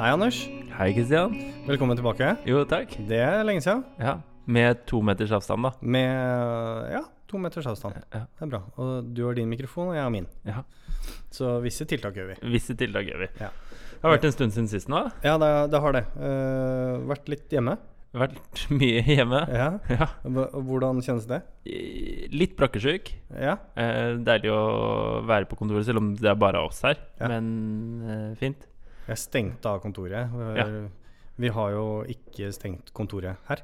Hei, Anders. Hei, Kristian. Velkommen tilbake. Jo, takk. Det er lenge siden. Ja, Med to meters avstand, da. Med ja, to meters avstand. Ja. Det er bra. Og du har din mikrofon, og jeg har min. ja. Så visse tiltak gjør vi. Visse tiltak gjør vi. Ja. Det har vært en stund siden sist nå. Ja, det, det har det. Uh, vært litt hjemme. Vært mye hjemme. Ja. Ja. Hvordan kjennes det? Litt brakkesjuk. Ja. Uh, deilig å være på kontoret, selv om det er bare oss her. Ja. Men uh, fint. Jeg stengte av kontoret. Vi- Ja. Vi har jo ikke stengt kontoret her.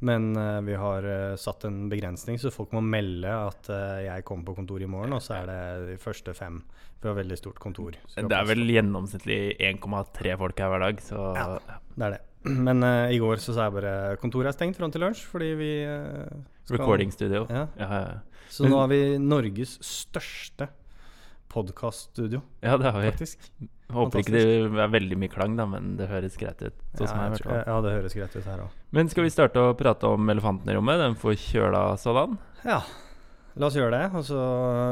Men eh, vi har eh, satt en begrensning, så folk må melde at eh, jeg kommer på kontoret i morgen, og så er det de første fem. Vi har veldig stort kontor. Det er vel gjennomsnittlig 1,3 folk her hver dag, så Ja. Det er det. Men uh, i går så sa jeg bare kontoret er stengt fram til lunsj fordi vi uh, skal Recording studio. Ja. Ja, ja. Så nå har vi Norges største podkaststudio, ja, det har vi. faktisk. Håper ikke det er veldig mye klang, da, men det høres greit ut. Sånn som ja, jeg ja, det høres greit ut her òg. Men skal vi starte å prate om elefanten i rommet? Den forkjøla sådan? Ja. La oss gjøre det, og så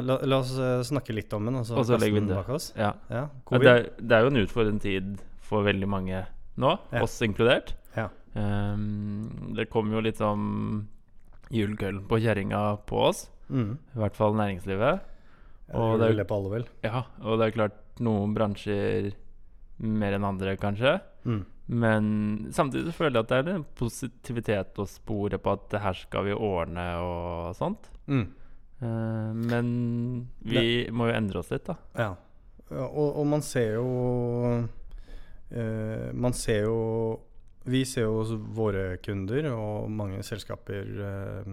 la, la oss eh, snakke litt om den, og så, Og så legger vi den bak oss. Ja. Ja, det, er, det er jo en utfordrende tid for veldig mange nå, oss inkludert. Ja. Ehm, det kommer jo litt sånn julekøllen på kjerringa på oss, Mm. i hvert fall næringslivet. Og det er-. Ja, og det er klart noen bransjer mer enn andre, kanskje. Mm. Men samtidig så føler jeg at det er en positivitet å spore på at det her skal vi ordne og sånt. Mm. Uh, men vi må jo endre oss litt, da. Ja. Og, og man ser jo uh, Man ser jo Vi ser jo våre kunder og mange selskaper uh,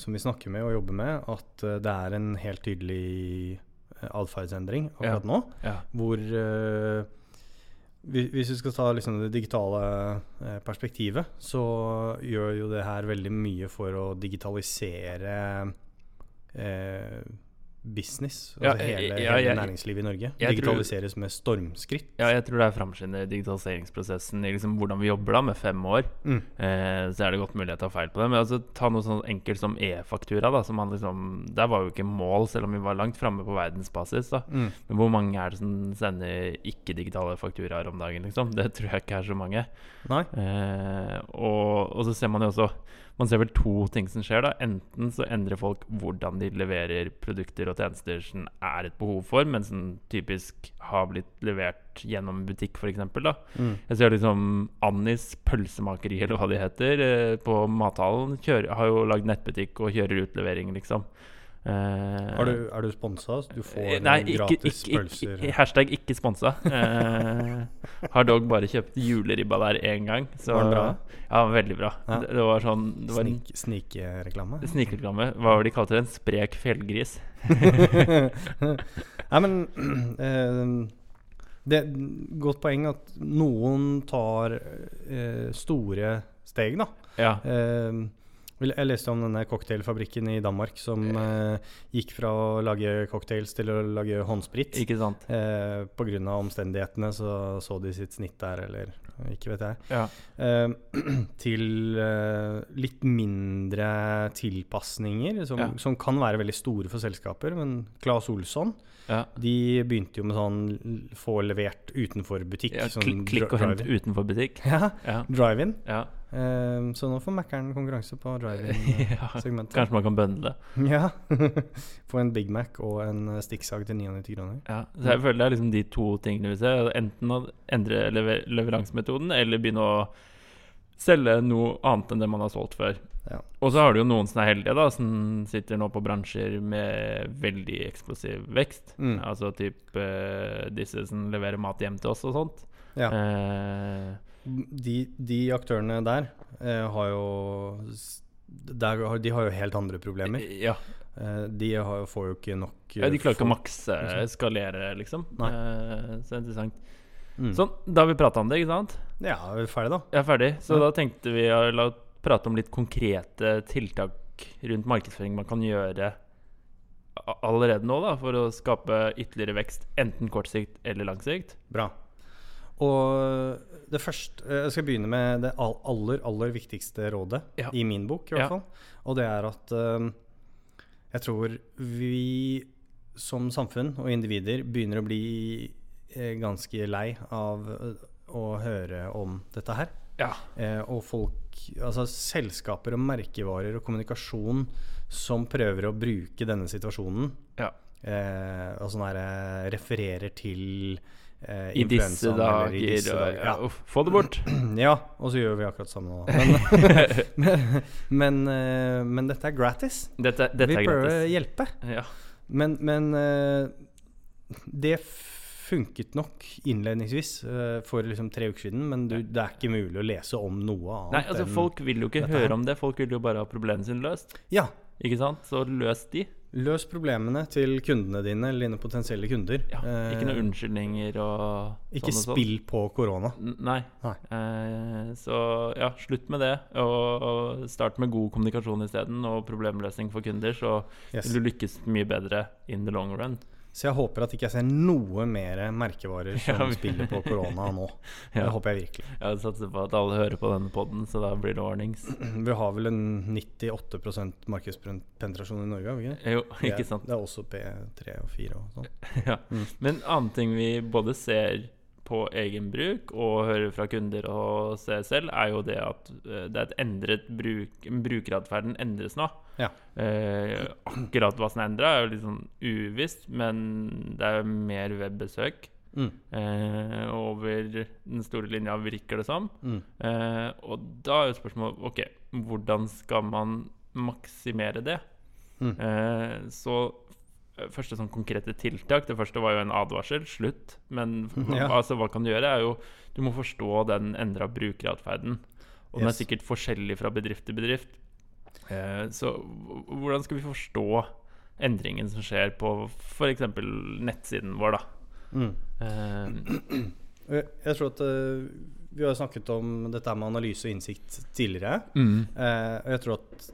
som vi snakker med og jobber med, at det er en helt tydelig atferdsendring akkurat nå. Ja. Hvor eh, Hvis vi skal ta liksom det digitale eh, perspektivet, så gjør jo det her veldig mye for å digitalisere eh, business. Ja, Altså hele, ja, hele næringslivet i Norge. digitaliseres tror- med stormskritt. Ja, jeg tror det er framskynder digitaliseringsprosessen i liksom hvordan vi jobber da med fem år. Mm. Eh, så er det godt mulig jeg tar feil på det. Men altså, ta noe sånn enkelt som e-faktura. da som man liksom, Der var jo ikke mål, selv om vi var langt framme på verdensbasis. da Mm. Men hvor mange er det som sender ikke-digitale fakturaer om dagen? liksom Det tror jeg ikke er så mange. Eh, og, og så ser man jo også Man ser vel to ting som skjer. da Enten så endrer folk hvordan de leverer produkter og tjenester som er et behov for, men som typisk har blitt levert gjennom butikk, f.eks. Mm. Jeg ser liksom Annis pølsemakeri, eller hva de heter, eh, på mathallen. Kjører, har jo lagd nettbutikk og kjører utlevering, liksom. Eh, Er du, er du sponsa? Du får eh, Nei, ikke, gratis ikke, pølser? ikke, hashtag ikke sponsa. Uh, har dog bare kjøpt juleribba der én gang. Så, Var den bra? Ja, veldig bra. Ja. Det, det var sånn Det var Snik, Snikreklame? snikreklame. Hva var det de kalte det? En sprek fjellgris. Nei, men uh, Det er et godt poeng at noen tar eh, store steg, da. Ja. Eh, vel, jeg leste om denne cocktailfabrikken i Danmark som eh, gikk fra å lage cocktails til å lage håndsprit. Ikke sant? Eh, av omstendighetene så så de sitt snitt der, eller ikke vet jeg. Ja. Eh, til eh, litt mindre tilpasninger, som, Ja. som kan være veldig store for selskaper. Men Claes Olsson ja. de begynte jo med sånn få levert utenfor butikk. ja sånn klikk, og hent utenfor butikk. Ja, Ja. drive-in. ja. Um, så nå får Mækkern konkurranse på drive-in-segmentet. Kanskje man kan bøndle. Ja. Få en Big Mac og en eh, stikksag til 99 kroner. Ja, så jeg føler det er liksom de to tingene vi ser. Enten å endre lever leveransemetoden, eller begynne å selge noe annet enn det man har solgt før. Ja. Og så har du jo noen som er heldige, da, som sitter nå på bransjer med veldig eksplosiv vekst. Mm. Altså typ eh, disse som leverer mat hjem til oss og sånt. Ja. Eh, De, de aktørene der eh, har jo der, har- De har jo helt andre problemer. ja. Eh, de har, får jo ikke nok ja, de klarer ikke å makse, skalere, liksom. Nei. Eh, så interessant. Mm. Sånn, da har vi prata om det, ikke sant? Ja, er vi ferdig, da? Er ferdig. Så Ja. da tenkte vi å la prate om litt konkrete tiltak rundt markedsføring man kan gjøre allerede nå, da, for å skape ytterligere vekst, enten kort sikt eller lang sikt. Bra. Og det første eh, Jeg skal begynne med det aller, aller viktigste rådet Ja. i min bok, i hvert Ja. fall. Og det er at eh, jeg tror vi som samfunn og individer begynner å bli eh, ganske lei av å høre om dette her. Ja. Eh, og folk Altså selskaper og merkevarer og kommunikasjon som prøver å bruke denne situasjonen Ja. eh, og sånn her refererer til eh, I disse dager i disse dager. ja, uff, Få det bort! Ja, og så gjør vi akkurat samme nå. Men, men, men, eh, men dette er gratis. Dette, dette vi er prøver å hjelpe. Ja. Men, men eh, det funket nok innledningsvis eh, for liksom tre uker siden, men du, det er ikke mulig å lese om noe annet. Nei, altså Folk vil jo ikke her. høre om det. Folk vil jo bare ha problemene sine løst. Ja, Ikke sant? Så løs de. løs problemene til kundene dine eller dine potensielle kunder. Ja, ikke Eh, noen unnskyldninger og Ikke sånn og sånn. spill på korona. Nei. Nei. Eh, så ja, slutt med det. Og, og start med god kommunikasjon isteden, og problemløsning for kunder. Så Yes. vil du lykkes mye bedre in the long run. Så jeg håper at ikke jeg ser noe mer merkevarer som Ja, spiller på korona nå. Ja. Det håper jeg virkelig. Jeg satser på at alle hører på denne poden, så da blir det ordnings. Vi har vel en 98% markedspenetrasjon i Norge, har vi ikke det? Jo, er- ikke sant. Det er også P3 og 4 og sånn. Ja. Mm. Men en annen ting vi både ser på egen bruk og hører fra kunder og ser selv, er jo det at eh, det er et endret bruk Brukeratferden endres nå. Ja. Eh, akkurat hva som er endra, er jo litt sånn uvisst, men det er mer webbesøk Mm. eh, over den store linja, virker det som. Mm. Eh, og da er jo spørsmålet OK, hvordan skal man maksimere det? Mm. Eh, så første sånn konkrete tiltak Det første var jo en advarsel. Slutt. Men Ja. altså, hva kan du gjøre? er jo Du må forstå den endra brukeratferden. Og den er sikkert forskjellig fra bedrift til bedrift. Eh, så hvordan skal vi forstå endringen som skjer på f.eks. nettsiden vår, da? Mm. Eh, Jeg tror at eh, Vi har snakket om dette med analyse og innsikt tidligere. mm, Eh, og jeg tror at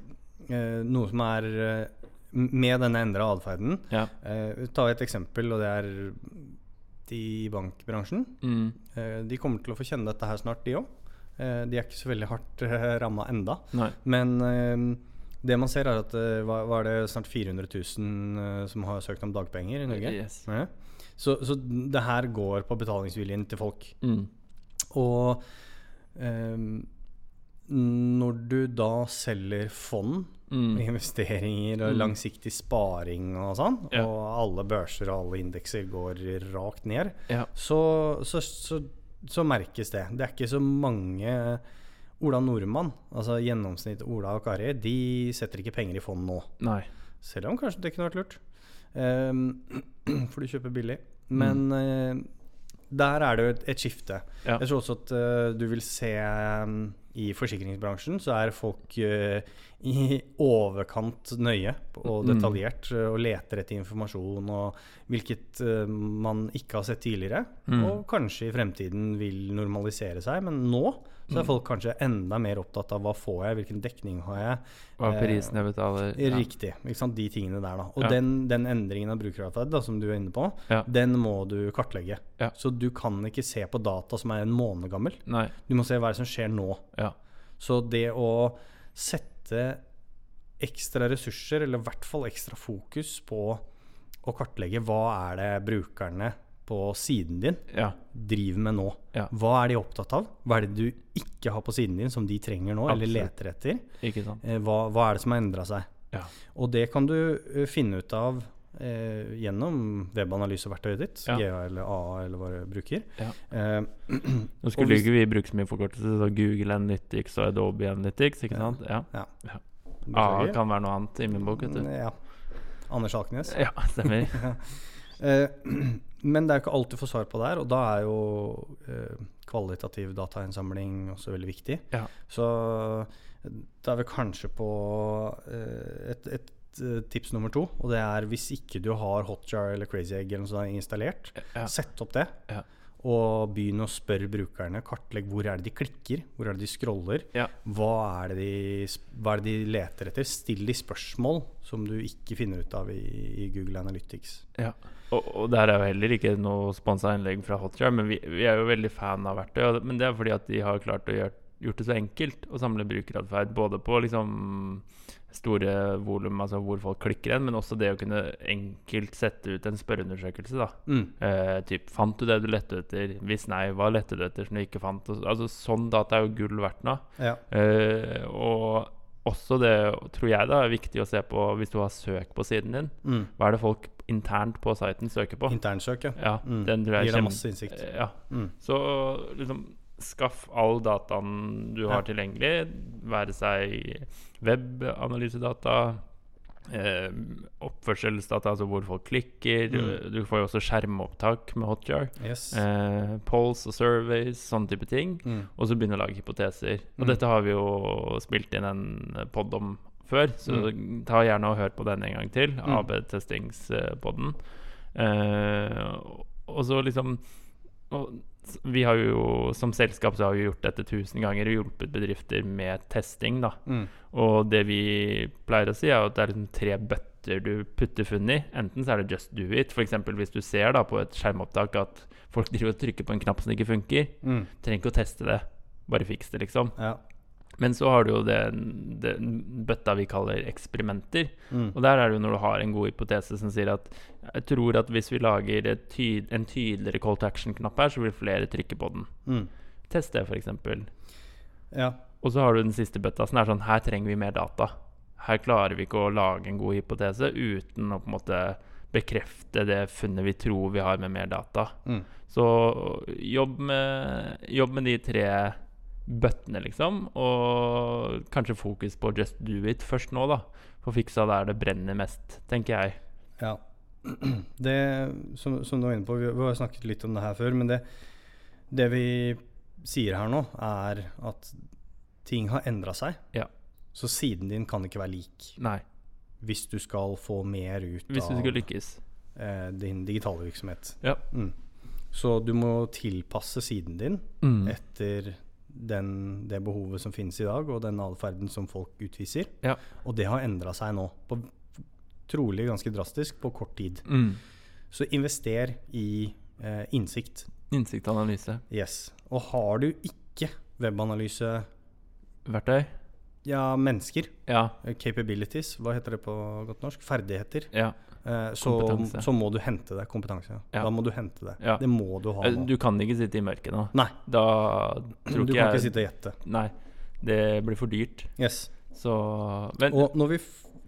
eh, noe som er eh, Med denne endra atferden ja. eh, Ta et eksempel, og det er de i bankbransjen. Mm, Eh, de kommer til å få kjenne dette her snart, de òg. Eh, de er ikke så veldig hardt eh, ramma enda. nei. Men eh, det man ser, er at eh, hva, hva er det snart 400 000 eh, som har søkt om dagpenger i Norge? Yes. Ja. Så, så det her går på betalingsviljen til folk. Mm, Og når du da selger fond, mm, investeringer og Mm. langsiktig sparing og sånn, Ja. og alle børser og alle indekser går rakt ned, ja. så, så, så, så merkes det. Det er ikke så mange Ola Nordmann, altså gjennomsnitt Ola og Kari, de setter ikke penger i fond nå. Nei. Selv om kanskje det kunne vært lurt. Um, for du kjøper billig. Men eh, der er det jo et, et skifte. Ja. Jeg tror også at uh, du vil se um, i forsikringsbransjen så er folk uh, i overkant nøye og Mm. detaljert eh, og leter etter informasjon og hvilket uh, man ikke har sett tidligere. Mm. Og kanskje i fremtiden vil normalisere seg, men nå så er Mm. folk kanskje enda mer opptatt av hva får jeg, hvilken dekning har jeg. Hva er Eh, prisen jeg betaler? Ja. Riktig. De tingene der, da. Og Ja. den, den endringen av brukeratferd som du er inne på, Ja. den må du kartlegge. Så du kan ikke se på data som er en måned gammel. Nei. Du må se hva som skjer nå. Ja. Så det å sette ekstra ressurser, eller i hvert fall ekstra fokus på å kartlegge hva er det brukerne på siden din Ja. driver med nå. Ja. Hva er de opptatt av? Hva er det du ikke har på siden din som de trenger nå, eller leter etter? Eh, Hva, hva er det som har endra seg? Ja. Og det kan du eh, finne ut av eh, gjennom webanalyseverktøyet ditt. GA eller AA eller hva du bruker. Ja. Eh, Nå skulle ikke vi bruke så mye forkortelse, så Google Analytics og Adobe Analytics, ikke Ja. sant? Ja. A beklager. kan være noe annet i min bok, vet du. Ja. Anders Alknes. Ja, stemmer. Eh, men det er jo ikke alt du får svar på der, og da er jo eh, kvalitativ datainnsamling også veldig viktig. Ja. Så eh, da er vi kanskje på eh, et, et tips nummer to, og det er hvis ikke du har Hotjar eller Crazy Egg eller noe sånt installert, Ja. sett opp det. Ja. Og begynn å spørre brukerne. Kartlegg hvor er det de klikker, hvor er det de scroller. Ja. Hva er, det de, hva er det de leter etter? Still de spørsmål som du ikke finner ut av i, i Google Analytics. Ja. Og, og det her er jo heller ikke noe sponsa innlegg fra Hotjar, men vi, vi er jo veldig fan av verktøy. Men det er fordi at de har klart å gjøre gjort det så enkelt å samle brukeratferd. Både på liksom store volum, altså hvor folk klikker hen, men også det å kunne enkelt sette ut en spørreundersøkelse. da. Mm. Eh, typ, Fant du det du lette etter? Hvis nei, hva lette du etter som du ikke fant? Altså Sånn data er jo gull verdt nå. Ja. Eh, og også det, tror jeg, da er viktig å se på hvis du har søk på siden din. Mm. Hva er det folk internt på siten søker på? Internsøk, ja. Ja, Mm. den tror jeg Gir deg masse innsikt. Ja. Mm. Så liksom skaff all dataen du har Ja. tilgjengelig, være seg webanalysedata, eh, oppførselsdata, altså hvor folk klikker. Mm. Du får jo også skjermopptak med Hotjar. Yes. Eh, polls og surveys, sånne type ting. Mm. Og så begynne å lage hypoteser. Og Mm. dette har vi jo spilt inn en pod om før, så ta gjerne og hør på den en gang til. Mm. AB-testingspodden. Eh, og så liksom og Vi har jo som selskap så har vi gjort dette tusen ganger og hjulpet bedrifter med testing. da Mm. Og det vi pleier å si, er at det er liksom tre bøtter du putter funn i. Enten så er det just do it. F.eks. hvis du ser da på et skjermopptak at folk driver og trykker på en knapp som ikke funker. Mm. Trenger ikke å teste det. Bare fiks det, liksom. Ja. Men så har du jo det, det bøtta vi kaller eksperimenter. Mm. Og der er det jo når du har en god hypotese som sier at jeg tror at hvis vi lager tyd, en tydeligere call to action-knapp her, så vil flere trykke på den. Mm. Test det, f.eks. Ja. Og så har du den siste bøtta som er sånn Her trenger vi mer data. Her klarer vi ikke å lage en god hypotese uten å på en måte bekrefte det funnet vi tror vi har med mer data. Mm. Så jobb med, jobb med de tre bøttene, liksom. Og kanskje fokus på just do it først nå, da. Få fiksa der det brenner mest, tenker jeg. Ja. Det som, som du var inne på, vi, vi har snakket litt om det her før, men det, det vi sier her nå, er at ting har endra seg. Ja. Så siden din kan ikke være lik Nei. hvis du skal få mer ut Hvis du skal lykkes. eh, din digitale virksomhet. Ja. Mm. Så du må tilpasse siden din Mm. etter den, det behovet som finnes i dag, og den atferden som folk utviser. Ja. Og det har endra seg nå, på, trolig ganske drastisk, på kort tid. Mm. Så invester i eh, innsikt. Innsiktanalyse. Yes. Og har du ikke webanalyse Verktøy? Ja, mennesker. Ja. eh, Capabilities, hva heter det på godt norsk? Ferdigheter. ja. Eh, så, så må du hente deg Kompetanse. Ja. Da må du hente det. Ja. Det må du ha Eh, nå. Du kan ikke sitte i mørket nå. Nei, Da tror du ikke kan jeg ikke sitte og gjette. Nei. Det blir for dyrt. Yes. Så Men Og når vi,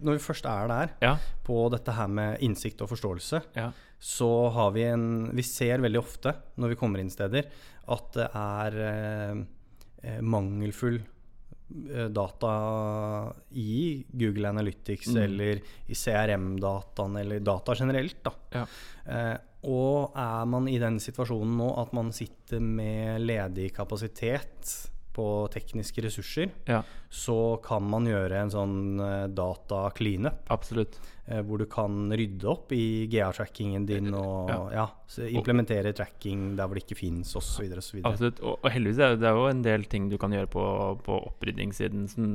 når vi først er der, ja. på dette her med innsikt og forståelse, Ja. så har vi en Vi ser veldig ofte når vi kommer inn steder, at det er eh, eh, mangelfull data i Google Analytics Mm. eller i CRM-dataen eller data generelt. Da. Ja. Eh, og er man i den situasjonen nå at man sitter med ledig kapasitet på tekniske ressurser, ja. så kan man gjøre en sånn eh, data cleanup. Absolutt. Eh, hvor du kan rydde opp i GA-trackingen din og Ja. ja. implementere tracking der hvor det ikke fins, osv. Absolutt. Og, og heldigvis er det, er jo en del ting du kan gjøre på, på opprydningssiden som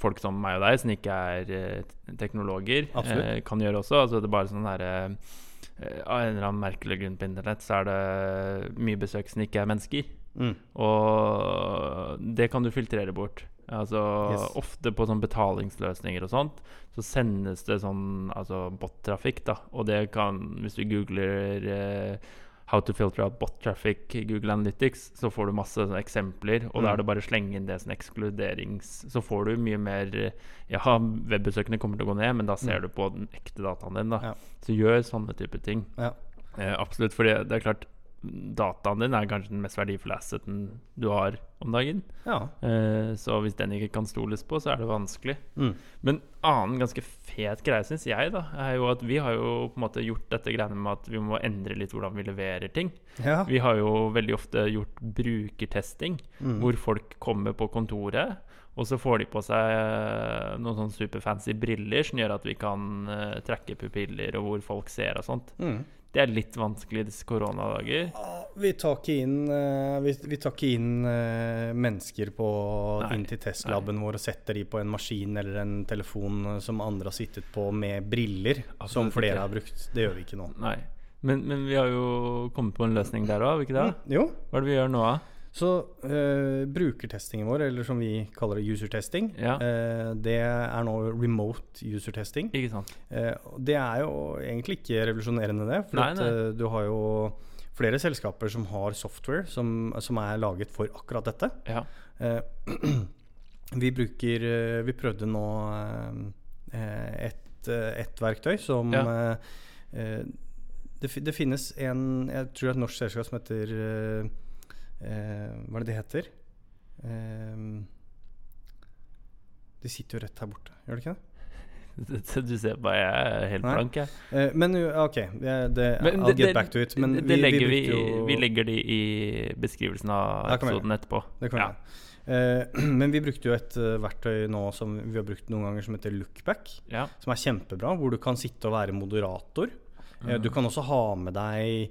folk som meg og deg, som ikke er eh, teknologer, eh, kan gjøre også. Altså det er bare sånn derre eh, Av en eller annen merkelig grunn på internett så er det mye besøk som ikke er mennesker. Mm. Og det kan du filtrere bort. Altså Yes. Ofte på sånn betalingsløsninger og sånt, så sendes det sånn altså bot-trafikk, da. Og det kan, hvis du googler eh, How to filter out bot traffic Google Analytics, så får du masse sånne eksempler, og da Mm. er det bare å slenge inn det som ekskluderings... Så får du mye mer eh, Ja, webbesøkene kommer til å gå ned, men da ser Mm. du på den ekte dataen din, da. Ja. Så gjør sånne type ting. Ja. Eh, absolutt, for det er klart Dataen din er kanskje den mest verdifulle asseten du har om dagen. ja. Eh, så hvis den ikke kan stoles på, så er det vanskelig. Mm. Men annen ganske fet greie, syns jeg, da, er jo at vi har jo på en måte gjort dette greiene med at vi må endre litt hvordan vi leverer ting. ja. Vi har jo veldig ofte gjort brukertesting, Mm. hvor folk kommer på kontoret. Og så får de på seg eh, noen sånn superfancy briller som gjør at vi kan uh, trekke pupiller, og hvor folk ser og sånt. Mm. Det er litt vanskelig disse koronadager. Vi tar ikke inn, eh, vi, vi tar ikke inn eh, mennesker på, Nei, inn til testlaben vår og setter de på en maskin eller en telefon eh, som andre har sittet på med briller, som flere ikke. har brukt. Det gjør vi ikke nå. Nei. Men, men vi har jo kommet på en løsning der òg, har vi ikke det? Mm. Jo, Hva er det vi gjør nå, da? Så eh, brukertestingen vår, eller som vi kaller det user testing, Ja. eh, det er nå remote user testing. Ikke sant? Eh, det er jo egentlig ikke revolusjonerende, det. For Nei, at, nei. eh, du har jo flere selskaper som har software som, som er laget for akkurat dette. Ja. Eh, vi bruker Vi prøvde nå eh, et, et verktøy som Ja. det, det finnes en Jeg tror det er et norsk selskap som heter Hva er det det heter? Eh, de sitter jo rett her borte, gjør de ikke det? Du ser bare jeg er helt Nei. blank, jeg. Eh, men OK, yeah, det, Men I'll det- get back to it. Men det vi, legger vi, jo vi legger de i beskrivelsen av episoden etterpå. Det kan Ja. Eh, men vi brukte jo et uh, verktøy nå som vi har brukt noen ganger, som heter Lookback. Ja. Som er kjempebra, hvor du kan sitte og være moderator. Eh, Mm. du kan også ha med deg eh,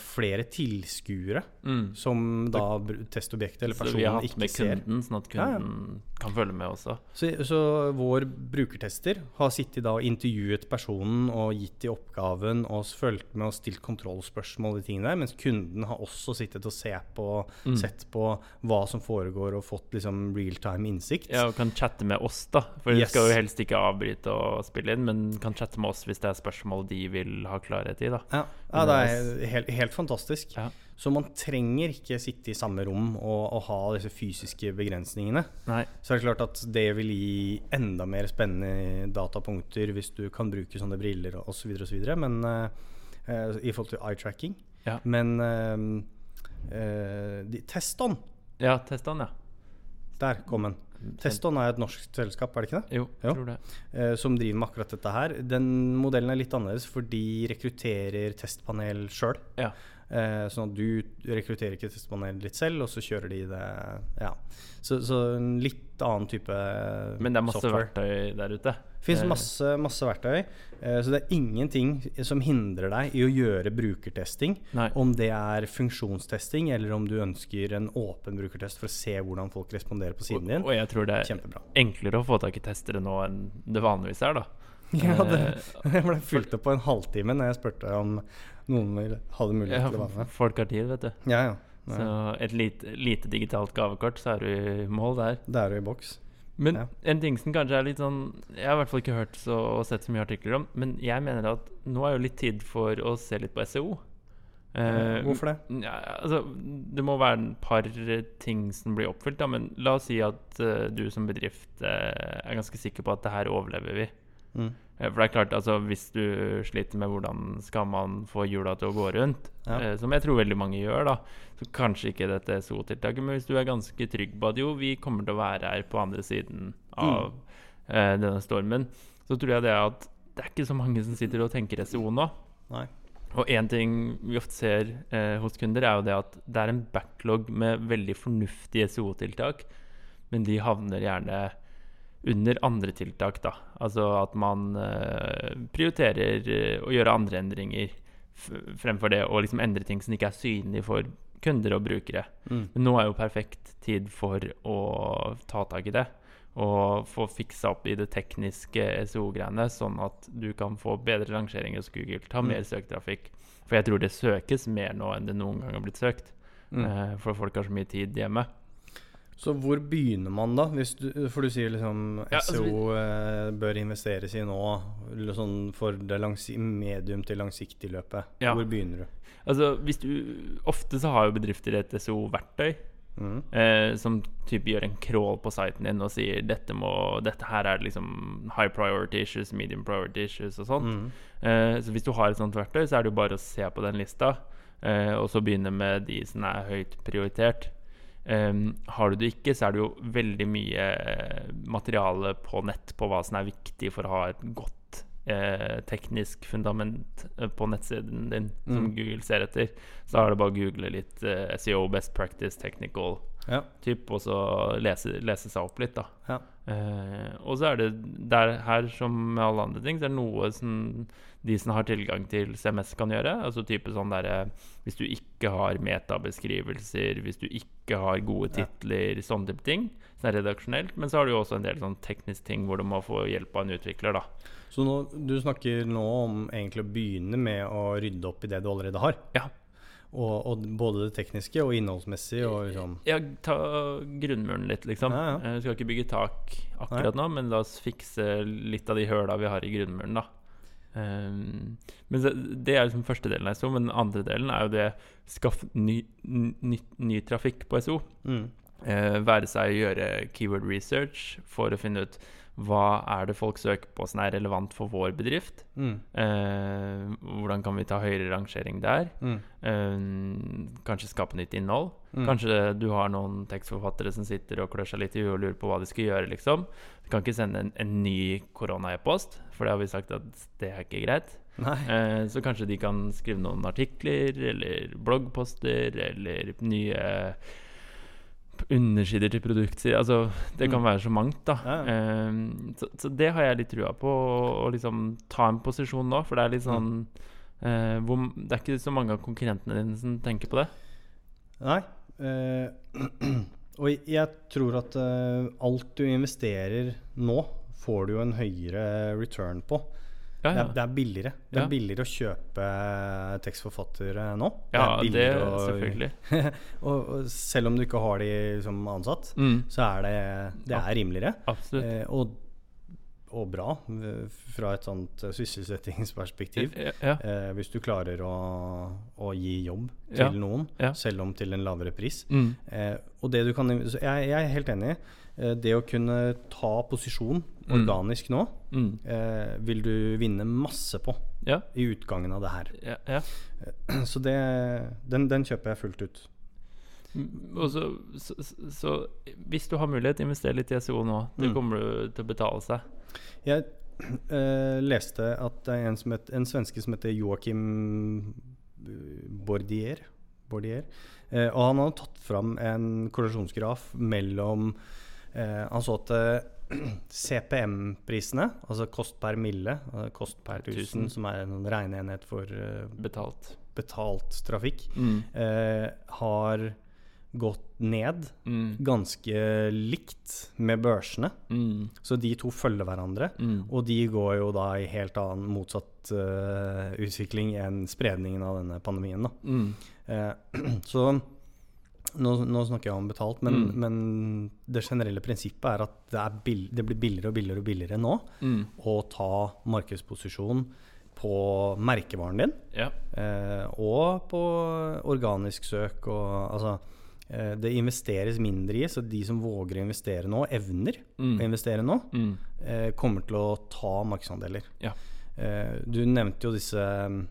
flere tilskuere Mm. som da testobjektet eller Så vi har hatt med kunden, sånn at Ja, ja. kunden kan følge med også. Så, så vår brukertester har sittet da og intervjuet personen og gitt i oppgaven og fulgt med og stilt kontrollspørsmål, de tingene der, mens kunden har også sittet og se på, Mm. sett på hva som foregår og fått liksom realtime innsikt. Ja, og kan chatte med oss, da. For Yes. vi skal jo helst ikke avbryte og spille inn, men kan chatte med oss hvis det er spørsmål de vil ha klarhet i, da. Ja, ja det er helt, helt fantastisk. Ja. Så man trenger ikke sitte i samme rom og, og ha disse fysiske begrensningene. Nei. Så er klart at det vil gi enda mer spennende datapunkter hvis du kan bruke sånne briller og Så osv. Men uh, i forhold til eye tracking. Ja. Men uh, uh, de, Teston, Ja, test den, ja. der kom den. Teston er et norsk selskap, er det ikke det? Jo, Jo. tror det. Eh, som driver med akkurat dette her. Den modellen er litt annerledes, for de rekrutterer testpanel sjøl. Ja. Eh, sånn at du rekrutterer ikke testpanel litt selv, og så kjører de det Ja. Så, så en litt annen type software. Men det er masse software. verktøy der ute. Fins masse, masse verktøy, eh, så det er ingenting som hindrer deg i å gjøre brukertesting. Nei. Om det er funksjonstesting, eller om du ønsker en åpen brukertest for å se hvordan folk responderer på siden din. og jeg tror det er Kjempebra. enklere å få tak i testere nå enn det vanligvis er, da. Ja, det, Eh, jeg ble fylt opp på en halvtime når jeg spurte om noen hadde mulighet ja, til å være med. folk har tid, vet du. Ja, ja. Så et lite, lite digitalt gavekort, så er du i mål der. Det er du i boks. Men Ja. en ting som kanskje er litt sånn Jeg har i hvert fall ikke hørt så, og sett så mye artikler om, men jeg mener at nå er jo litt tid for å se litt på SEO. Eh, Hvorfor det? Ja, altså, det må være et par ting som blir oppfylt, da, men la oss si at uh, du som bedrift uh, er ganske sikker på at det her overlever vi. Mm. Eh, For det er klart, altså Hvis du sliter med hvordan skal man få hjula til å gå rundt, Ja. eh, som jeg tror veldig mange gjør, da, så kanskje ikke dette SO-tiltaket, men hvis du er ganske trygg på at jo, vi kommer til å være her på andre siden av eh, denne stormen, så tror jeg det er at det er ikke så mange som sitter og tenker SO nå. Nei. Og én ting vi ofte ser eh, hos kunder, er jo det at det er en backlog med veldig fornuftige SO-tiltak, men de havner gjerne under andre tiltak, da. Altså at man eh, prioriterer eh, å gjøre andre endringer fremfor det å liksom endre ting som ikke er synlig for kunder og brukere. Mm. Men nå er jo perfekt tid for å ta tak i det. Og få fiksa opp i det tekniske SEO-greiene, sånn at du kan få bedre rangeringer hos Google. Ta Mm. mer søketrafikk. For jeg tror det søkes mer nå enn det noen gang har blitt søkt. Mm. Eh, for folk har så mye tid hjemme. Så hvor begynner man da? Hvis du, for du sier liksom Ja, altså, SEO eh, bør investeres i nå, sånn for det medium til langsiktig løpet. Ja. Hvor begynner du? Altså, hvis du Ofte så har jo bedrifter et SEO-verktøy. Mm. Eh, som typ gjør en crawl på siten din og sier dette, må, dette her er liksom high priority issues, medium priority issues og sånt. Mm. Eh, så hvis du har et sånt verktøy, så er det jo bare å se på den lista, eh, og så begynne med de som er høyt prioritert. Em, har du det ikke, så er det jo veldig mye eh, materiale på nett på hva som er viktig for å ha et godt eh, teknisk fundament eh, på nettsiden din, som Mm. Google ser etter. Så da er det bare å google litt eh, SEO, best practice, technical, Ja. typ, og så lese, lese seg opp litt, da. Ja. Eh, og så er det der her, som med alle andre ting, så er det noe som de som har tilgang til CMS, kan gjøre. Altså type sånn derre Hvis du ikke har metabeskrivelser, hvis du ikke har gode Ja. titler, sånne type ting. Er redaksjonelt. Men så har du jo også en del sånn teknisk ting hvor du må få hjelp av en utvikler, da. Så nå, du snakker nå om egentlig å begynne med å rydde opp i det du allerede har. Ja. Og, og både det tekniske og innholdsmessig og liksom Ja, ta grunnmuren litt, liksom. Ja, ja. Eh, Vi skal ikke bygge tak akkurat nå, men la oss fikse litt av de høla vi har i grunnmuren, da. Um, men så, Det er liksom første delen av SO, men den andre delen er jo det skaff ny, ny, ny trafikk på SO. mm. Uh, være seg å gjøre keyword research for å finne ut hva er det folk søker på som er relevant for vår bedrift. Mm. Eh, hvordan kan vi ta høyere rangering der? Mm. Eh, kanskje skape nytt innhold. Mm. Kanskje du har noen tekstforfattere som sitter og klør seg litt i huet og lurer på hva de skal gjøre. liksom Du kan ikke sende en, en ny korona-e-post, for det har vi sagt at det er ikke greit. Nei. Eh, så kanskje de kan skrive noen artikler eller bloggposter eller nye undersider til produkter Altså, det kan Mm. være så mangt, da. Ja, Um, så, så det har jeg litt trua på, å liksom ta en posisjon nå. For det er litt sånn uh, hvor, Det er ikke så mange av konkurrentene dine som tenker på det. Nei. Uh, og jeg tror at uh, alt du investerer nå, får du jo en høyere return på. Ja, Det, er, det er billigere. Det er billigere å kjøpe tekstforfattere nå. ja det, å- selvfølgelig. og, og selv om du ikke har de som ansatt, Mm, så er det, det er rimeligere. absolutt. Eh, og, og bra eh, fra et sånt eh, sysselsettingsperspektiv. Ja. Eh, hvis du klarer å, å gi jobb til noen, selv om til en lavere pris. Mm, Eh, og det du kan jeg, jeg er helt enig. Eh, det å kunne ta posisjon Mm. organisk nå, mm, eh, vil du vinne masse på ja, i utgangen av det her. ja, ja. Så det, den, den kjøper jeg fullt ut. Mm, Og så, så, så, hvis du har mulighet, invester litt i SEO nå. Det Mm. kommer du til å betale seg. Jeg eh, leste at det er en, som het, en svenske som heter Joakim Bordier. Bordier. Eh, og han hadde tatt fram en korrelasjonsgraf mellom eh, Han så at eh, CPM-prisene, altså kost per mille, altså kost per tusen, som er en regneenhet for eh, Betalt. betalt trafikk, Mm, eh, har gått ned mm, ganske likt med børsene. mm, Så de to følger hverandre. mm. Og de går jo da i helt annen motsatt uh, utvikling enn spredningen av denne pandemien. Da. Eh, så nå, nå snakker jeg om betalt, men, Mm. men det generelle prinsippet er at det, er bill det blir billigere og billigere og billigere nå Mm. å ta markedsposisjon på merkevaren din, Ja. eh, og på organisk søk. Og, altså, eh, det investeres mindre i, så de som våger å investere nå, evner å Mm. investere nå, Mm. eh, kommer til å ta markedsandeler. Ja. Eh, du nevnte jo disse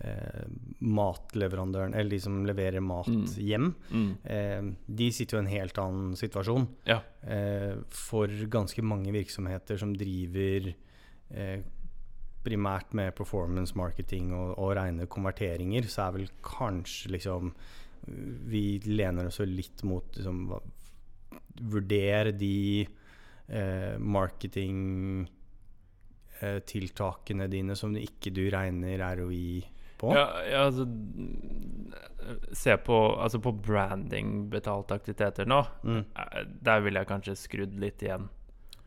eh, matleverandøren, eller de som leverer mat Mm. hjem. Mm. Eh, de sitter jo i en helt annen situasjon. Ja. Eh, for ganske mange virksomheter som driver eh, primært med performance marketing og, og rene konverteringer, så er vel kanskje liksom Vi lener oss jo litt mot liksom Vurdere de eh, marketingtiltakene dine som ikke du regner ROI på. Ja, ja, altså Se på, altså på branding-betalte aktiviteter nå. Mm. eh, Der ville jeg kanskje skrudd litt igjen.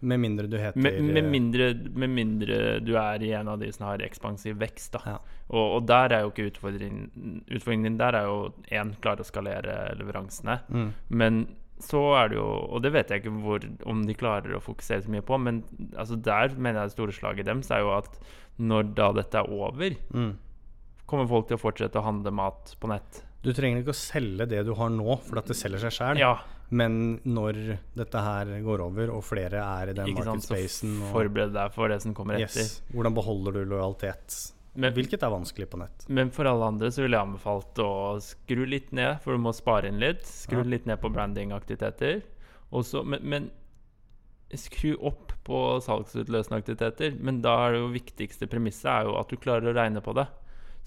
Med mindre du heter Med, med, eh, mindre, med mindre du er i en av de som har ekspansiv vekst. Da. Ja. Og, og der er jo ikke utfordringen Utfordringen din der er jo én klare å skalere leveransene. mm. Men så er det jo Og det vet jeg ikke hvor, om de klarer å fokusere så mye på, men altså der mener jeg det store slaget deres er jo at når da dette er over, Mm. Kommer folk til å fortsette å handle mat på nett. Du trenger ikke å selge det du har nå, for at det selger seg sjøl. Ja, Men når dette her går over, og flere er i den. Så og, forbered deg for det som kommer etter. yes, Hvordan beholder du lojalitet? Men, Hvilket er vanskelig på nett. men for alle andre så ville jeg anbefalt å skru litt ned, for du må spare inn litt. Skru Ja. litt ned på brandingaktiviteter. Men, men skru opp på salgsutløsende aktiviteter. Men da er det jo viktigste premisset er jo at du klarer å regne på det.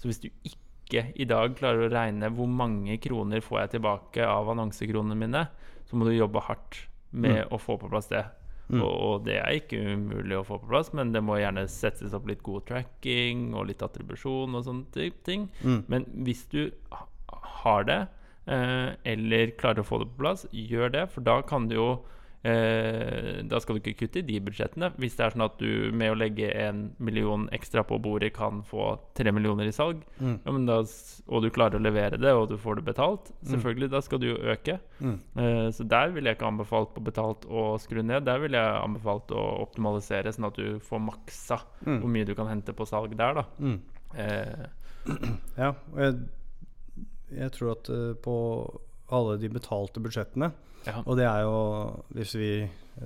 Så hvis du ikke i dag klarer å regne hvor mange kroner får jeg tilbake av annonsekronene mine, så må du jobbe hardt med å få på plass det. Mm. Og, og det er ikke umulig å få på plass, men det må gjerne settes opp litt god tracking og litt attribusjon og sånne type ting. Mm. Men hvis du har det, eh, eller klarer å få det på plass, gjør det, for da kan du jo da skal du ikke kutte i de budsjettene. Hvis det er sånn at du med å legge en million ekstra på bordet kan få tre millioner i salg, Mm. ja, men da, og du klarer å levere det, og du får det betalt, Mm. selvfølgelig, da skal du jo øke. Mm. Eh, så der ville jeg ikke anbefalt på betalt å skru ned. Der ville jeg anbefalt å optimalisere, sånn at du får maksa Mm. hvor mye du kan hente på salg der, da. Mm. Eh, Ja, og jeg, jeg tror at eh, på alle de betalte budsjettene ja. Og det er jo hvis vi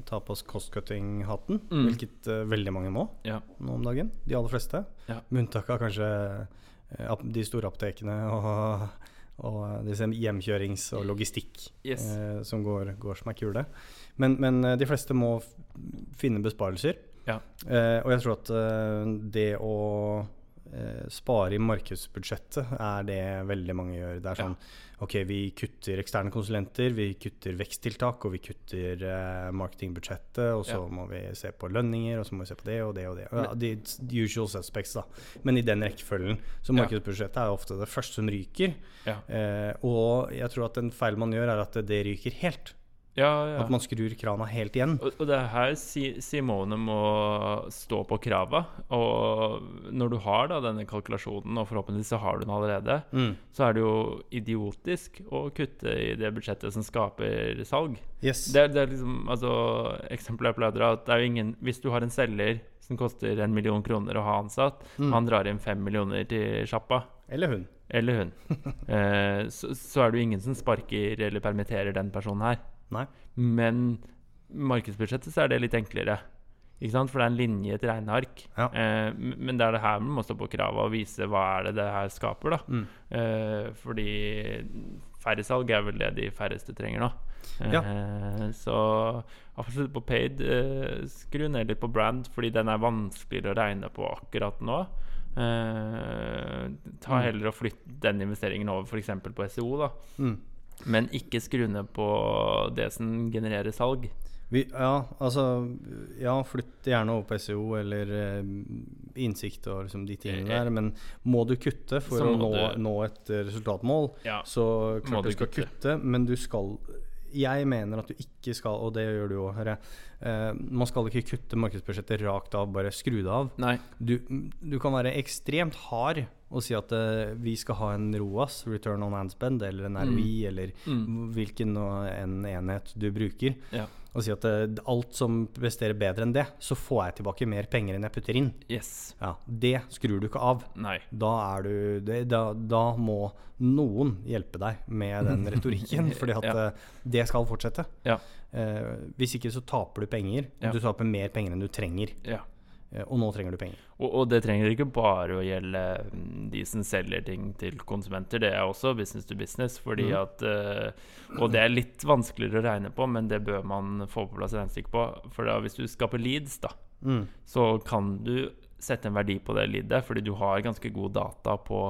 tar på oss cost-cutting-hatten, Mm. hvilket uh, veldig mange må Ja. nå om dagen. De aller fleste. Ja. Med unntak av kanskje uh, de store apotekene og, og disse hjemkjørings- og logistikk Yes. som går, går som er kule. Men, men de fleste må finne besparelser. Ja. Og jeg tror at det å spare i markedsbudsjettet er det veldig mange gjør. Det er sånn Ok, vi kutter eksterne konsulenter, vi kutter veksttiltak, og vi kutter eh, marketingbudsjettet, og så Ja. må vi se på lønninger, og så må vi se på det og det og det. Ja, the usual suspects, da. Men i den rekkefølgen. Så markedsbudsjettet er ofte det første som ryker. Ja. Eh, og jeg tror at en feil man gjør, er at det ryker helt. Ja, ja. At man skrur krana helt igjen. Og, og det er her Simone må stå på krava. Og når du har da denne kalkulasjonen, og forhåpentligvis så har du den allerede, Mm. så er det jo idiotisk å kutte i det budsjettet som skaper salg. Yes. Det er, det er liksom altså, Eksempelet jeg pleier å dra, at det er jo ingen Hvis du har en selger som koster en million kroner å ha ansatt, Mm. han drar inn fem millioner til sjappa, Eller hun. eller hun, eh, så, så er det jo ingen som sparker eller permitterer den personen her. Nei. Men markedsbudsjettet så er det litt enklere. Ikke sant? For det er en linje i et regneark. Ja. Eh, men det er det her man må stå på kravet og vise hva er det det her skaper. da Mm. eh, Fordi færre salg er vel det de færreste trenger nå. Eh, så absolutt på paid, eh, skru ned litt på brand, fordi den er vanskeligere å regne på akkurat nå. Eh, ta Mm. heller og flytt den investeringen over f.eks. på SEO. da Mm. Men ikke skru ned på det som genererer salg. Vi, ja, altså Ja, flytt gjerne over på SEO eller eh, innsikt og liksom de tingene Eh, der, men må du kutte for å nå, du- nå et eh, resultatmål, Ja. så klart du skal kutte. kutte, men du skal Jeg mener at du ikke skal, og det gjør du òg, hører jeg, eh, man skal ikke kutte markedsbudsjettet rakt av, bare skru det av. Du, du kan være ekstremt hard og si at eh, vi skal ha en ROAS, return on handspend, eller en ROI, eller Mm. hvilken en enhet du bruker, Ja. Og si at eh, alt som presterer bedre enn det, så får jeg tilbake mer penger enn jeg putter inn. Yes. Ja, Det skrur du ikke av. Nei. Da, er du, det, da, da må noen hjelpe deg med den retorikken, fordi at Ja. eh, det skal fortsette. Ja. Eh, hvis ikke så taper du penger. Ja. Du taper mer penger enn du trenger. Ja. Eh, og nå trenger du penger. Og, og det trenger ikke bare å gjelde mm, de som selger ting til konsumenter. Det er også business to business. Fordi mm. at eh, Og det er litt vanskeligere å regne på, men det bør man få på plass regnestykke på. For da, hvis du skaper leads, da, Mm. så kan du sette en verdi på det leadet, fordi du har ganske god data på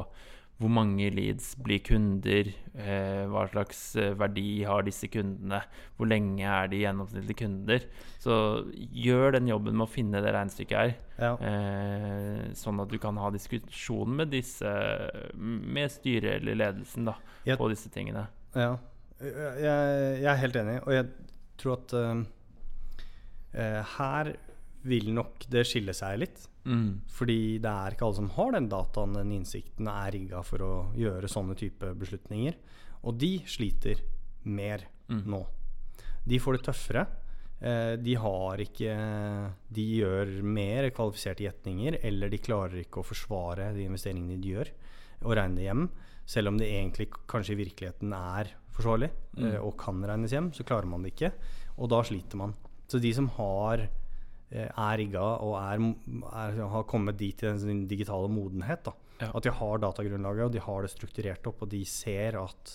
hvor mange leads blir kunder, eh, hva slags eh, verdi har disse kundene, hvor lenge er de gjennomsnittlige kunder. Så gjør den jobben med å finne det regnestykket her, Ja. eh, sånn at du kan ha diskusjon med disse, med styret eller ledelsen da, jeg, på disse tingene. Ja, jeg, jeg er helt enig, og jeg tror at eh, her vil nok det skille seg litt. Mm. Fordi det er ikke alle som har den dataen, den innsikten, er rigga for å gjøre sånne type beslutninger. Og de sliter mer Mm. nå. De får det tøffere. Eh, de har ikke De gjør mer kvalifiserte gjetninger, eller de klarer ikke å forsvare de investeringene de gjør, og regne det hjem. Selv om det egentlig kanskje i virkeligheten er forsvarlig Mm. eh, og kan regnes hjem, så klarer man det ikke. Og da sliter man. Så de som har er rigga og er, er, har kommet dit i den digitale modenhet, da. Ja. at de har datagrunnlaget og de har det strukturert opp, og de ser at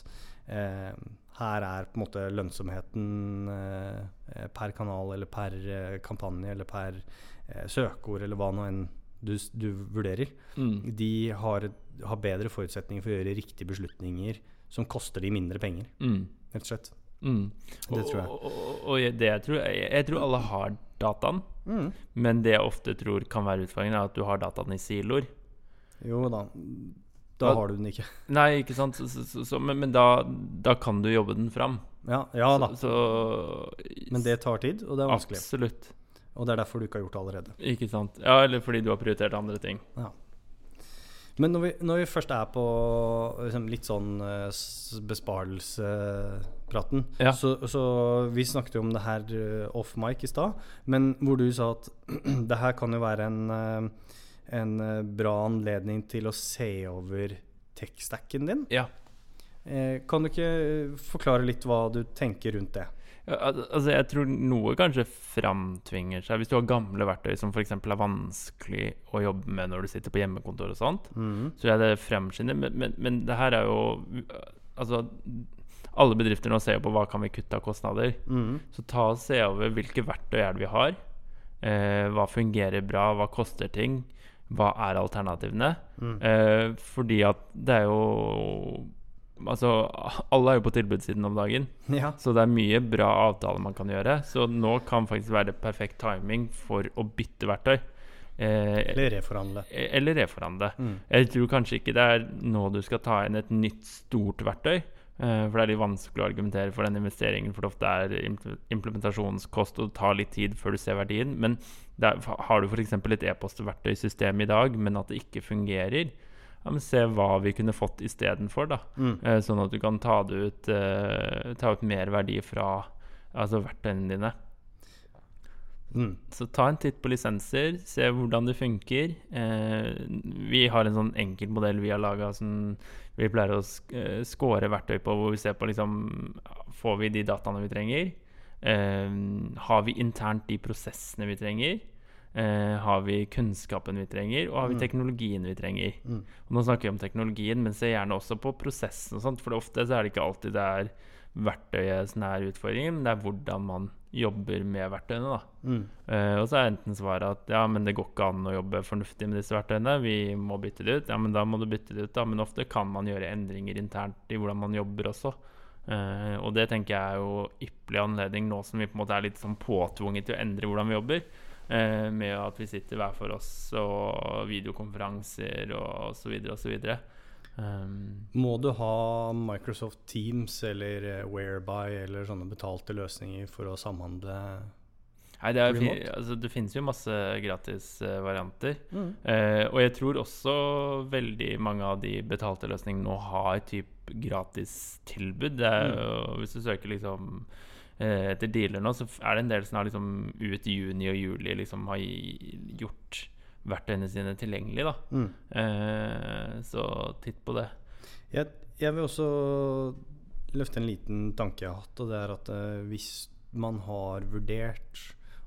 eh, her er på en måte lønnsomheten eh, per kanal eller per eh, kampanje eller per eh, søkeord eller hva nå enn du, du vurderer. Mm. De har, har bedre forutsetninger for å gjøre riktige beslutninger som koster de mindre penger, Mm. rett og slett. Mm. Det tror jeg. Og, og, og det jeg, tror, jeg, jeg tror alle har dataen, Mm. men det jeg ofte tror kan være utfordringen, er at du har dataen i siloer. Jo da. Da har du den ikke. Nei, ikke sant? Så, så, så, men men da, da kan du jobbe den fram. Ja, ja da. Men det tar tid, og det er vanskelig. Absolutt. Og det er derfor du ikke har gjort det allerede. Ikke sant. Ja, eller fordi du har prioritert andre ting. Men når vi, når vi først er på liksom, litt sånn uh, besparelsepraten Ja. så, så vi snakket jo om det her uh, off mic i stad, men hvor du sa at det her kan jo være en, uh, en bra anledning til å se over tech-stacken din. Ja. Kan du ikke forklare litt hva du tenker rundt det? Altså jeg tror noe kanskje framtvinger seg. Hvis du har gamle verktøy som f.eks. er vanskelig å jobbe med når du sitter på hjemmekontor og sånt, mm. så jeg det fremskynder. Men, men, men det her er jo Altså, alle bedrifter nå ser jo på hva kan vi kutte av kostnader. Mm. Så ta og se over hvilke verktøy er det vi har. Eh, hva fungerer bra, hva koster ting? Hva er alternativene? Mm. Eh, fordi at det er jo Altså, alle er jo på tilbudssiden om dagen. Ja. Så det er mye bra avtaler man kan gjøre. Så nå kan faktisk være perfekt timing for å bytte verktøy. Eh, Eller reforhandle. eller reforhandle. Mm. Jeg tror kanskje ikke det er nå du skal ta inn et nytt, stort verktøy. eh, for det er litt vanskelig å argumentere for den investeringen, for det ofte er implementasjonskost, og det tar litt tid før du ser verdien. Men det er, har du f.eks. et e-postverktøysystem i dag, men at det ikke fungerer, ja, men se hva vi kunne fått istedenfor. Mm. Eh, sånn at du kan ta, ut, eh, ta ut mer verdi fra altså verktøyene dine. Mm. Så ta en titt på lisenser, se hvordan det funker. Eh, vi har en sånn enkel modell vi har laga som vi pleier å eh, score verktøy på, hvor vi ser på liksom Får vi de dataene vi trenger? Eh, har vi internt de prosessene vi trenger? Eh, har vi kunnskapen vi trenger, og har vi Mm. teknologien vi trenger? Mm. Og nå snakker vi om teknologien, men se gjerne også på prosessen. og sånt, For ofte så er det ikke alltid det er verktøyet som er utfordringen, men det er hvordan man jobber med verktøyene. da. Mm. Eh, og så er enten svaret at ja, men det går ikke an å jobbe fornuftig med disse verktøyene, vi må bytte det ut. Ja, men da må du bytte det ut, da. Men ofte kan man gjøre endringer internt i hvordan man jobber også. Eh, og det tenker jeg er jo ypperlig anledning nå som vi på en måte er litt sånn påtvunget til å endre hvordan vi jobber. Eh, med at vi sitter hver for oss og videokonferanser og så videre. Um, Må du ha Microsoft Teams eller eh, Whereby eller sånne betalte løsninger for å samhandle? Nei, det, er, altså, det finnes jo masse gratisvarianter. Mm. Uh, og jeg tror også veldig mange av de betalte løsningene nå har typ gratistilbud. Er, Hvis du søker liksom etter dealer nå, så er det en del som har liksom ut i juni og juli liksom har gjort verktøyene sine tilgjengelig. da. Mm. Eh, så titt på det. Jeg, jeg vil også løfte en liten tanke jeg har hatt, og det er at eh, hvis man har vurdert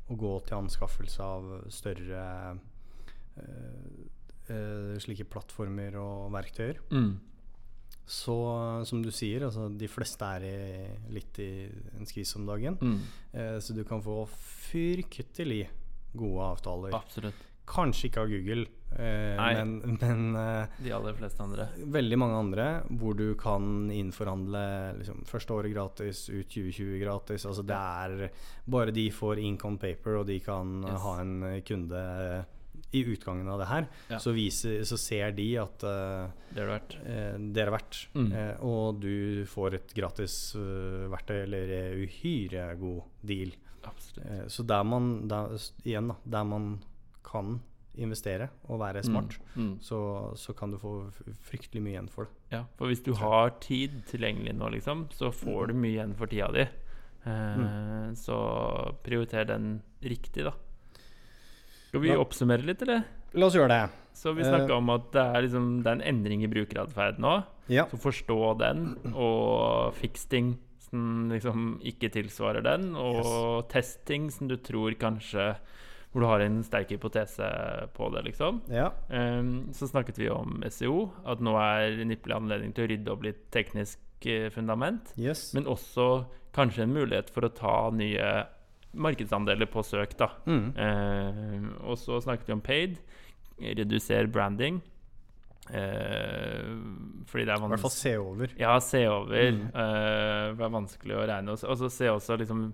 å gå til anskaffelse av større eh, eh, slike plattformer og verktøyer, Mm. Så som du sier, altså de fleste er i, litt i en skvis om dagen. Mm. Eh, så du kan få fryktelig gode avtaler. Absolutt. Kanskje ikke av Google, eh, men, men eh, De aller fleste andre. veldig mange andre hvor du kan innforhandle liksom, første året gratis, ut 2020 gratis. Altså det er Bare de får ink on paper, og de kan Yes. ha en kunde i utgangen av det her, Ja. så, viser, så ser de at uh, Det har verdt. eh, det er verdt. Mm. Uh, og du får et gratis verktøy eller uhyre god deal. Så der man der, igjen da, der man kan investere og være smart, Mm. Mm. så, så kan du få fryktelig mye igjen for det. Ja, for hvis du har tid tilgjengelig nå, liksom, så får du mye igjen for tida di. Eh, Så prioriter den riktig, da. Skal vi oppsummere litt, eller? La oss gjøre det. Så vi Eh. snakka om at det er, liksom, det er en endring i brukeratferd nå. Ja. Så forstå den, og fiks ting som liksom ikke tilsvarer den, og test ting som du tror kanskje Hvor du har en sterk hypotese på det, liksom. ja. Um, så snakket vi om SEO, at nå er en ypperlig anledning til å rydde opp litt teknisk eh, fundament. Yes. Men også kanskje en mulighet for å ta nye markedsandeler på søk. da. Mm. Eh, og så snakket vi om paid. Reduser branding. Eh, fordi det er I hvert fall se over. Ja, se over. Mm. eh, det er vanskelig å regne. Og så- Og så se også liksom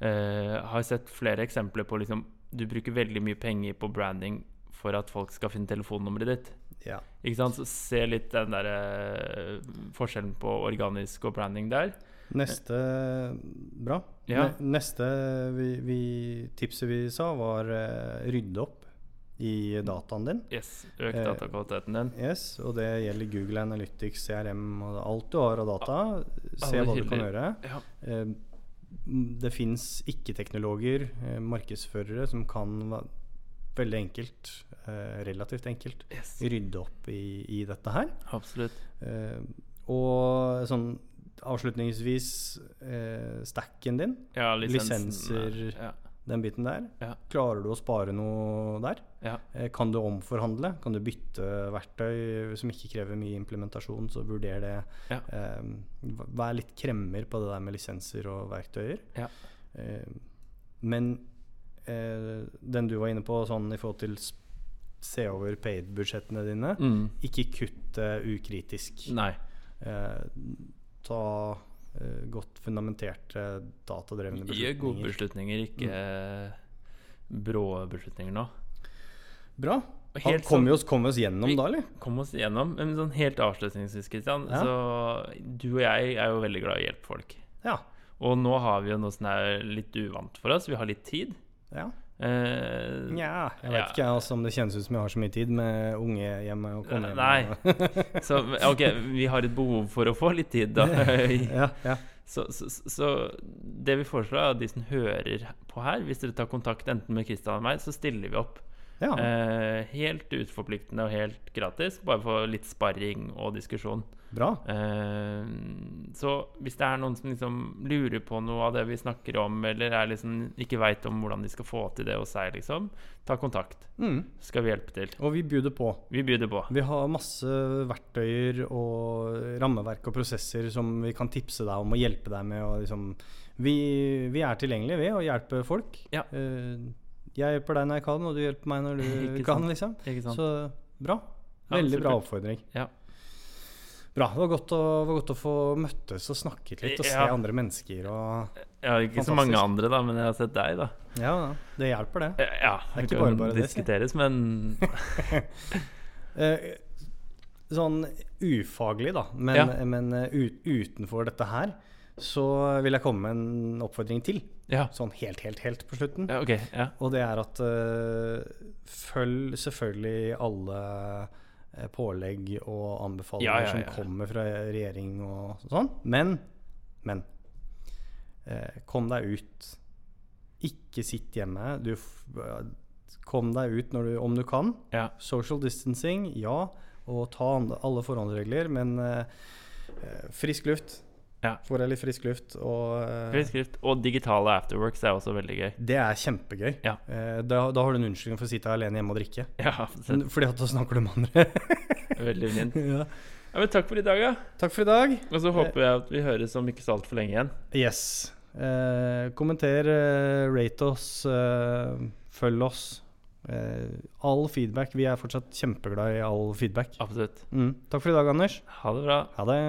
eh, Har sett flere eksempler på liksom Du bruker veldig mye penger på branding for at folk skal finne telefonnummeret ditt. Ja. Ikke sant? Så se litt den der eh, forskjellen på organisk og branding der. Neste Bra. Ja. Neste vi, vi, tipset vi sa, var eh, rydde opp i dataen din. Yes. Øk Eh, datakvaliteten din. Yes, og det gjelder Google Analytics, CRM og alt du har av data. Se Alle hva du kan gjøre. Ja. Eh, Det fins ikke-teknologer, eh, markedsførere, som kan veldig enkelt, eh, relativt enkelt, Yes. rydde opp i, i dette her. Absolutt. Eh, og sånn avslutningsvis eh, stacken din, Ja, lisensen, Lisenser. Ja. den biten der. Ja. Klarer du å spare noe der? ja. Eh, Kan du omforhandle? Kan du bytte verktøy som ikke krever mye implementasjon? Så vurder det. Eh, vær litt kremmer på det der med lisenser og verktøyer. Ja. Eh, men eh, den du var inne på sånn i forhold til se over paid-budsjettene dine, Mm. ikke kutt ukritisk. Nei. Eh, ta eh, godt fundamenterte datadrevne beslutninger. Gjør gode beslutninger. ikke ikke brå beslutninger nå. Bra. Helt Kom vi sånn- oss, kom vi oss gjennom Vi- da, eller? Kom oss gjennom. Men sånn helt avslutningsvis, Kristian. Ja. Så du og jeg er jo veldig glad i å hjelpe folk. Ja. Og nå har vi jo noe som er litt uvant for oss. Vi har litt tid. Ja. Uh, ja. jeg vet Ja. ikke altså, om det kjennes ut som jeg har så mye tid med unge hjemme og komme. Nei. så ok, vi har et behov for å få litt tid, da. ja, ja. Så, så, så det vi foreslår, er at de som hører på her, hvis dere tar kontakt enten med Kristian eller meg, så stiller vi opp. ja. Eh, helt uforpliktende og helt gratis. Bare for litt sparring og diskusjon. Bra. Uh, så hvis det er noen som liksom lurer på noe av det vi snakker om, eller er liksom ikke veit om hvordan de skal få til det hos seg, liksom, ta kontakt. Mm. Skal vi hjelpe til. Og vi bjuder på. Vi byr på. Vi har masse verktøyer og rammeverk og prosesser som vi kan tipse deg om og hjelpe deg med. Og liksom, vi, vi er tilgjengelige ved å hjelpe folk. Ja. Uh, jeg hjelper deg når jeg kan, og du hjelper meg når du kan. liksom? Så bra. Ja, Veldig bra oppfordring. Ja. Bra. Det var godt, å, var godt å få møttes og snakket litt og se Ja. andre mennesker. Og, Jeg har ikke så Fantastisk. mange andre, da, men jeg har sett deg, da. ja, det hjelper, det. Eh, Ja, Det ikke kan bare bare det, si. diskuteres, men Eh, sånn ufaglig, da, men, Ja. men eh, ut, utenfor dette her, så vil jeg komme med en oppfordring til. Ja. Sånn helt, helt, helt på slutten. ja ok. Ja. Og det er at eh, følg selvfølgelig alle pålegg og anbefalinger Ja, ja, ja. som kommer fra regjering og sånn. Men, men eh, kom deg ut. Ikke sitt hjemme. Du, kom deg ut når du, om du kan. ja. Social distancing, ja. Og ta alle forhåndsregler, men eh, eh, frisk luft. Ja. Får deg litt frisk luft. Og eh, Frisk luft. Og digitale afterworks er også veldig gøy. det er kjempegøy. Ja. Eh, da, da har du en unnskyldning for å sitte alene hjemme og drikke. Ja, Fordi at da snakker du med andre. veldig fint. ja. Ja, men takk for i dag, ja. Takk for i dag. Og så håper jeg at vi høres om ikke så altfor lenge igjen. Yes. Eh, kommenter, eh, rate oss, eh, følg oss. Eh, all feedback. Vi er fortsatt kjempeglad i all feedback. Absolutt. Mm. Takk for i dag, Anders. Ha det bra. Ha det.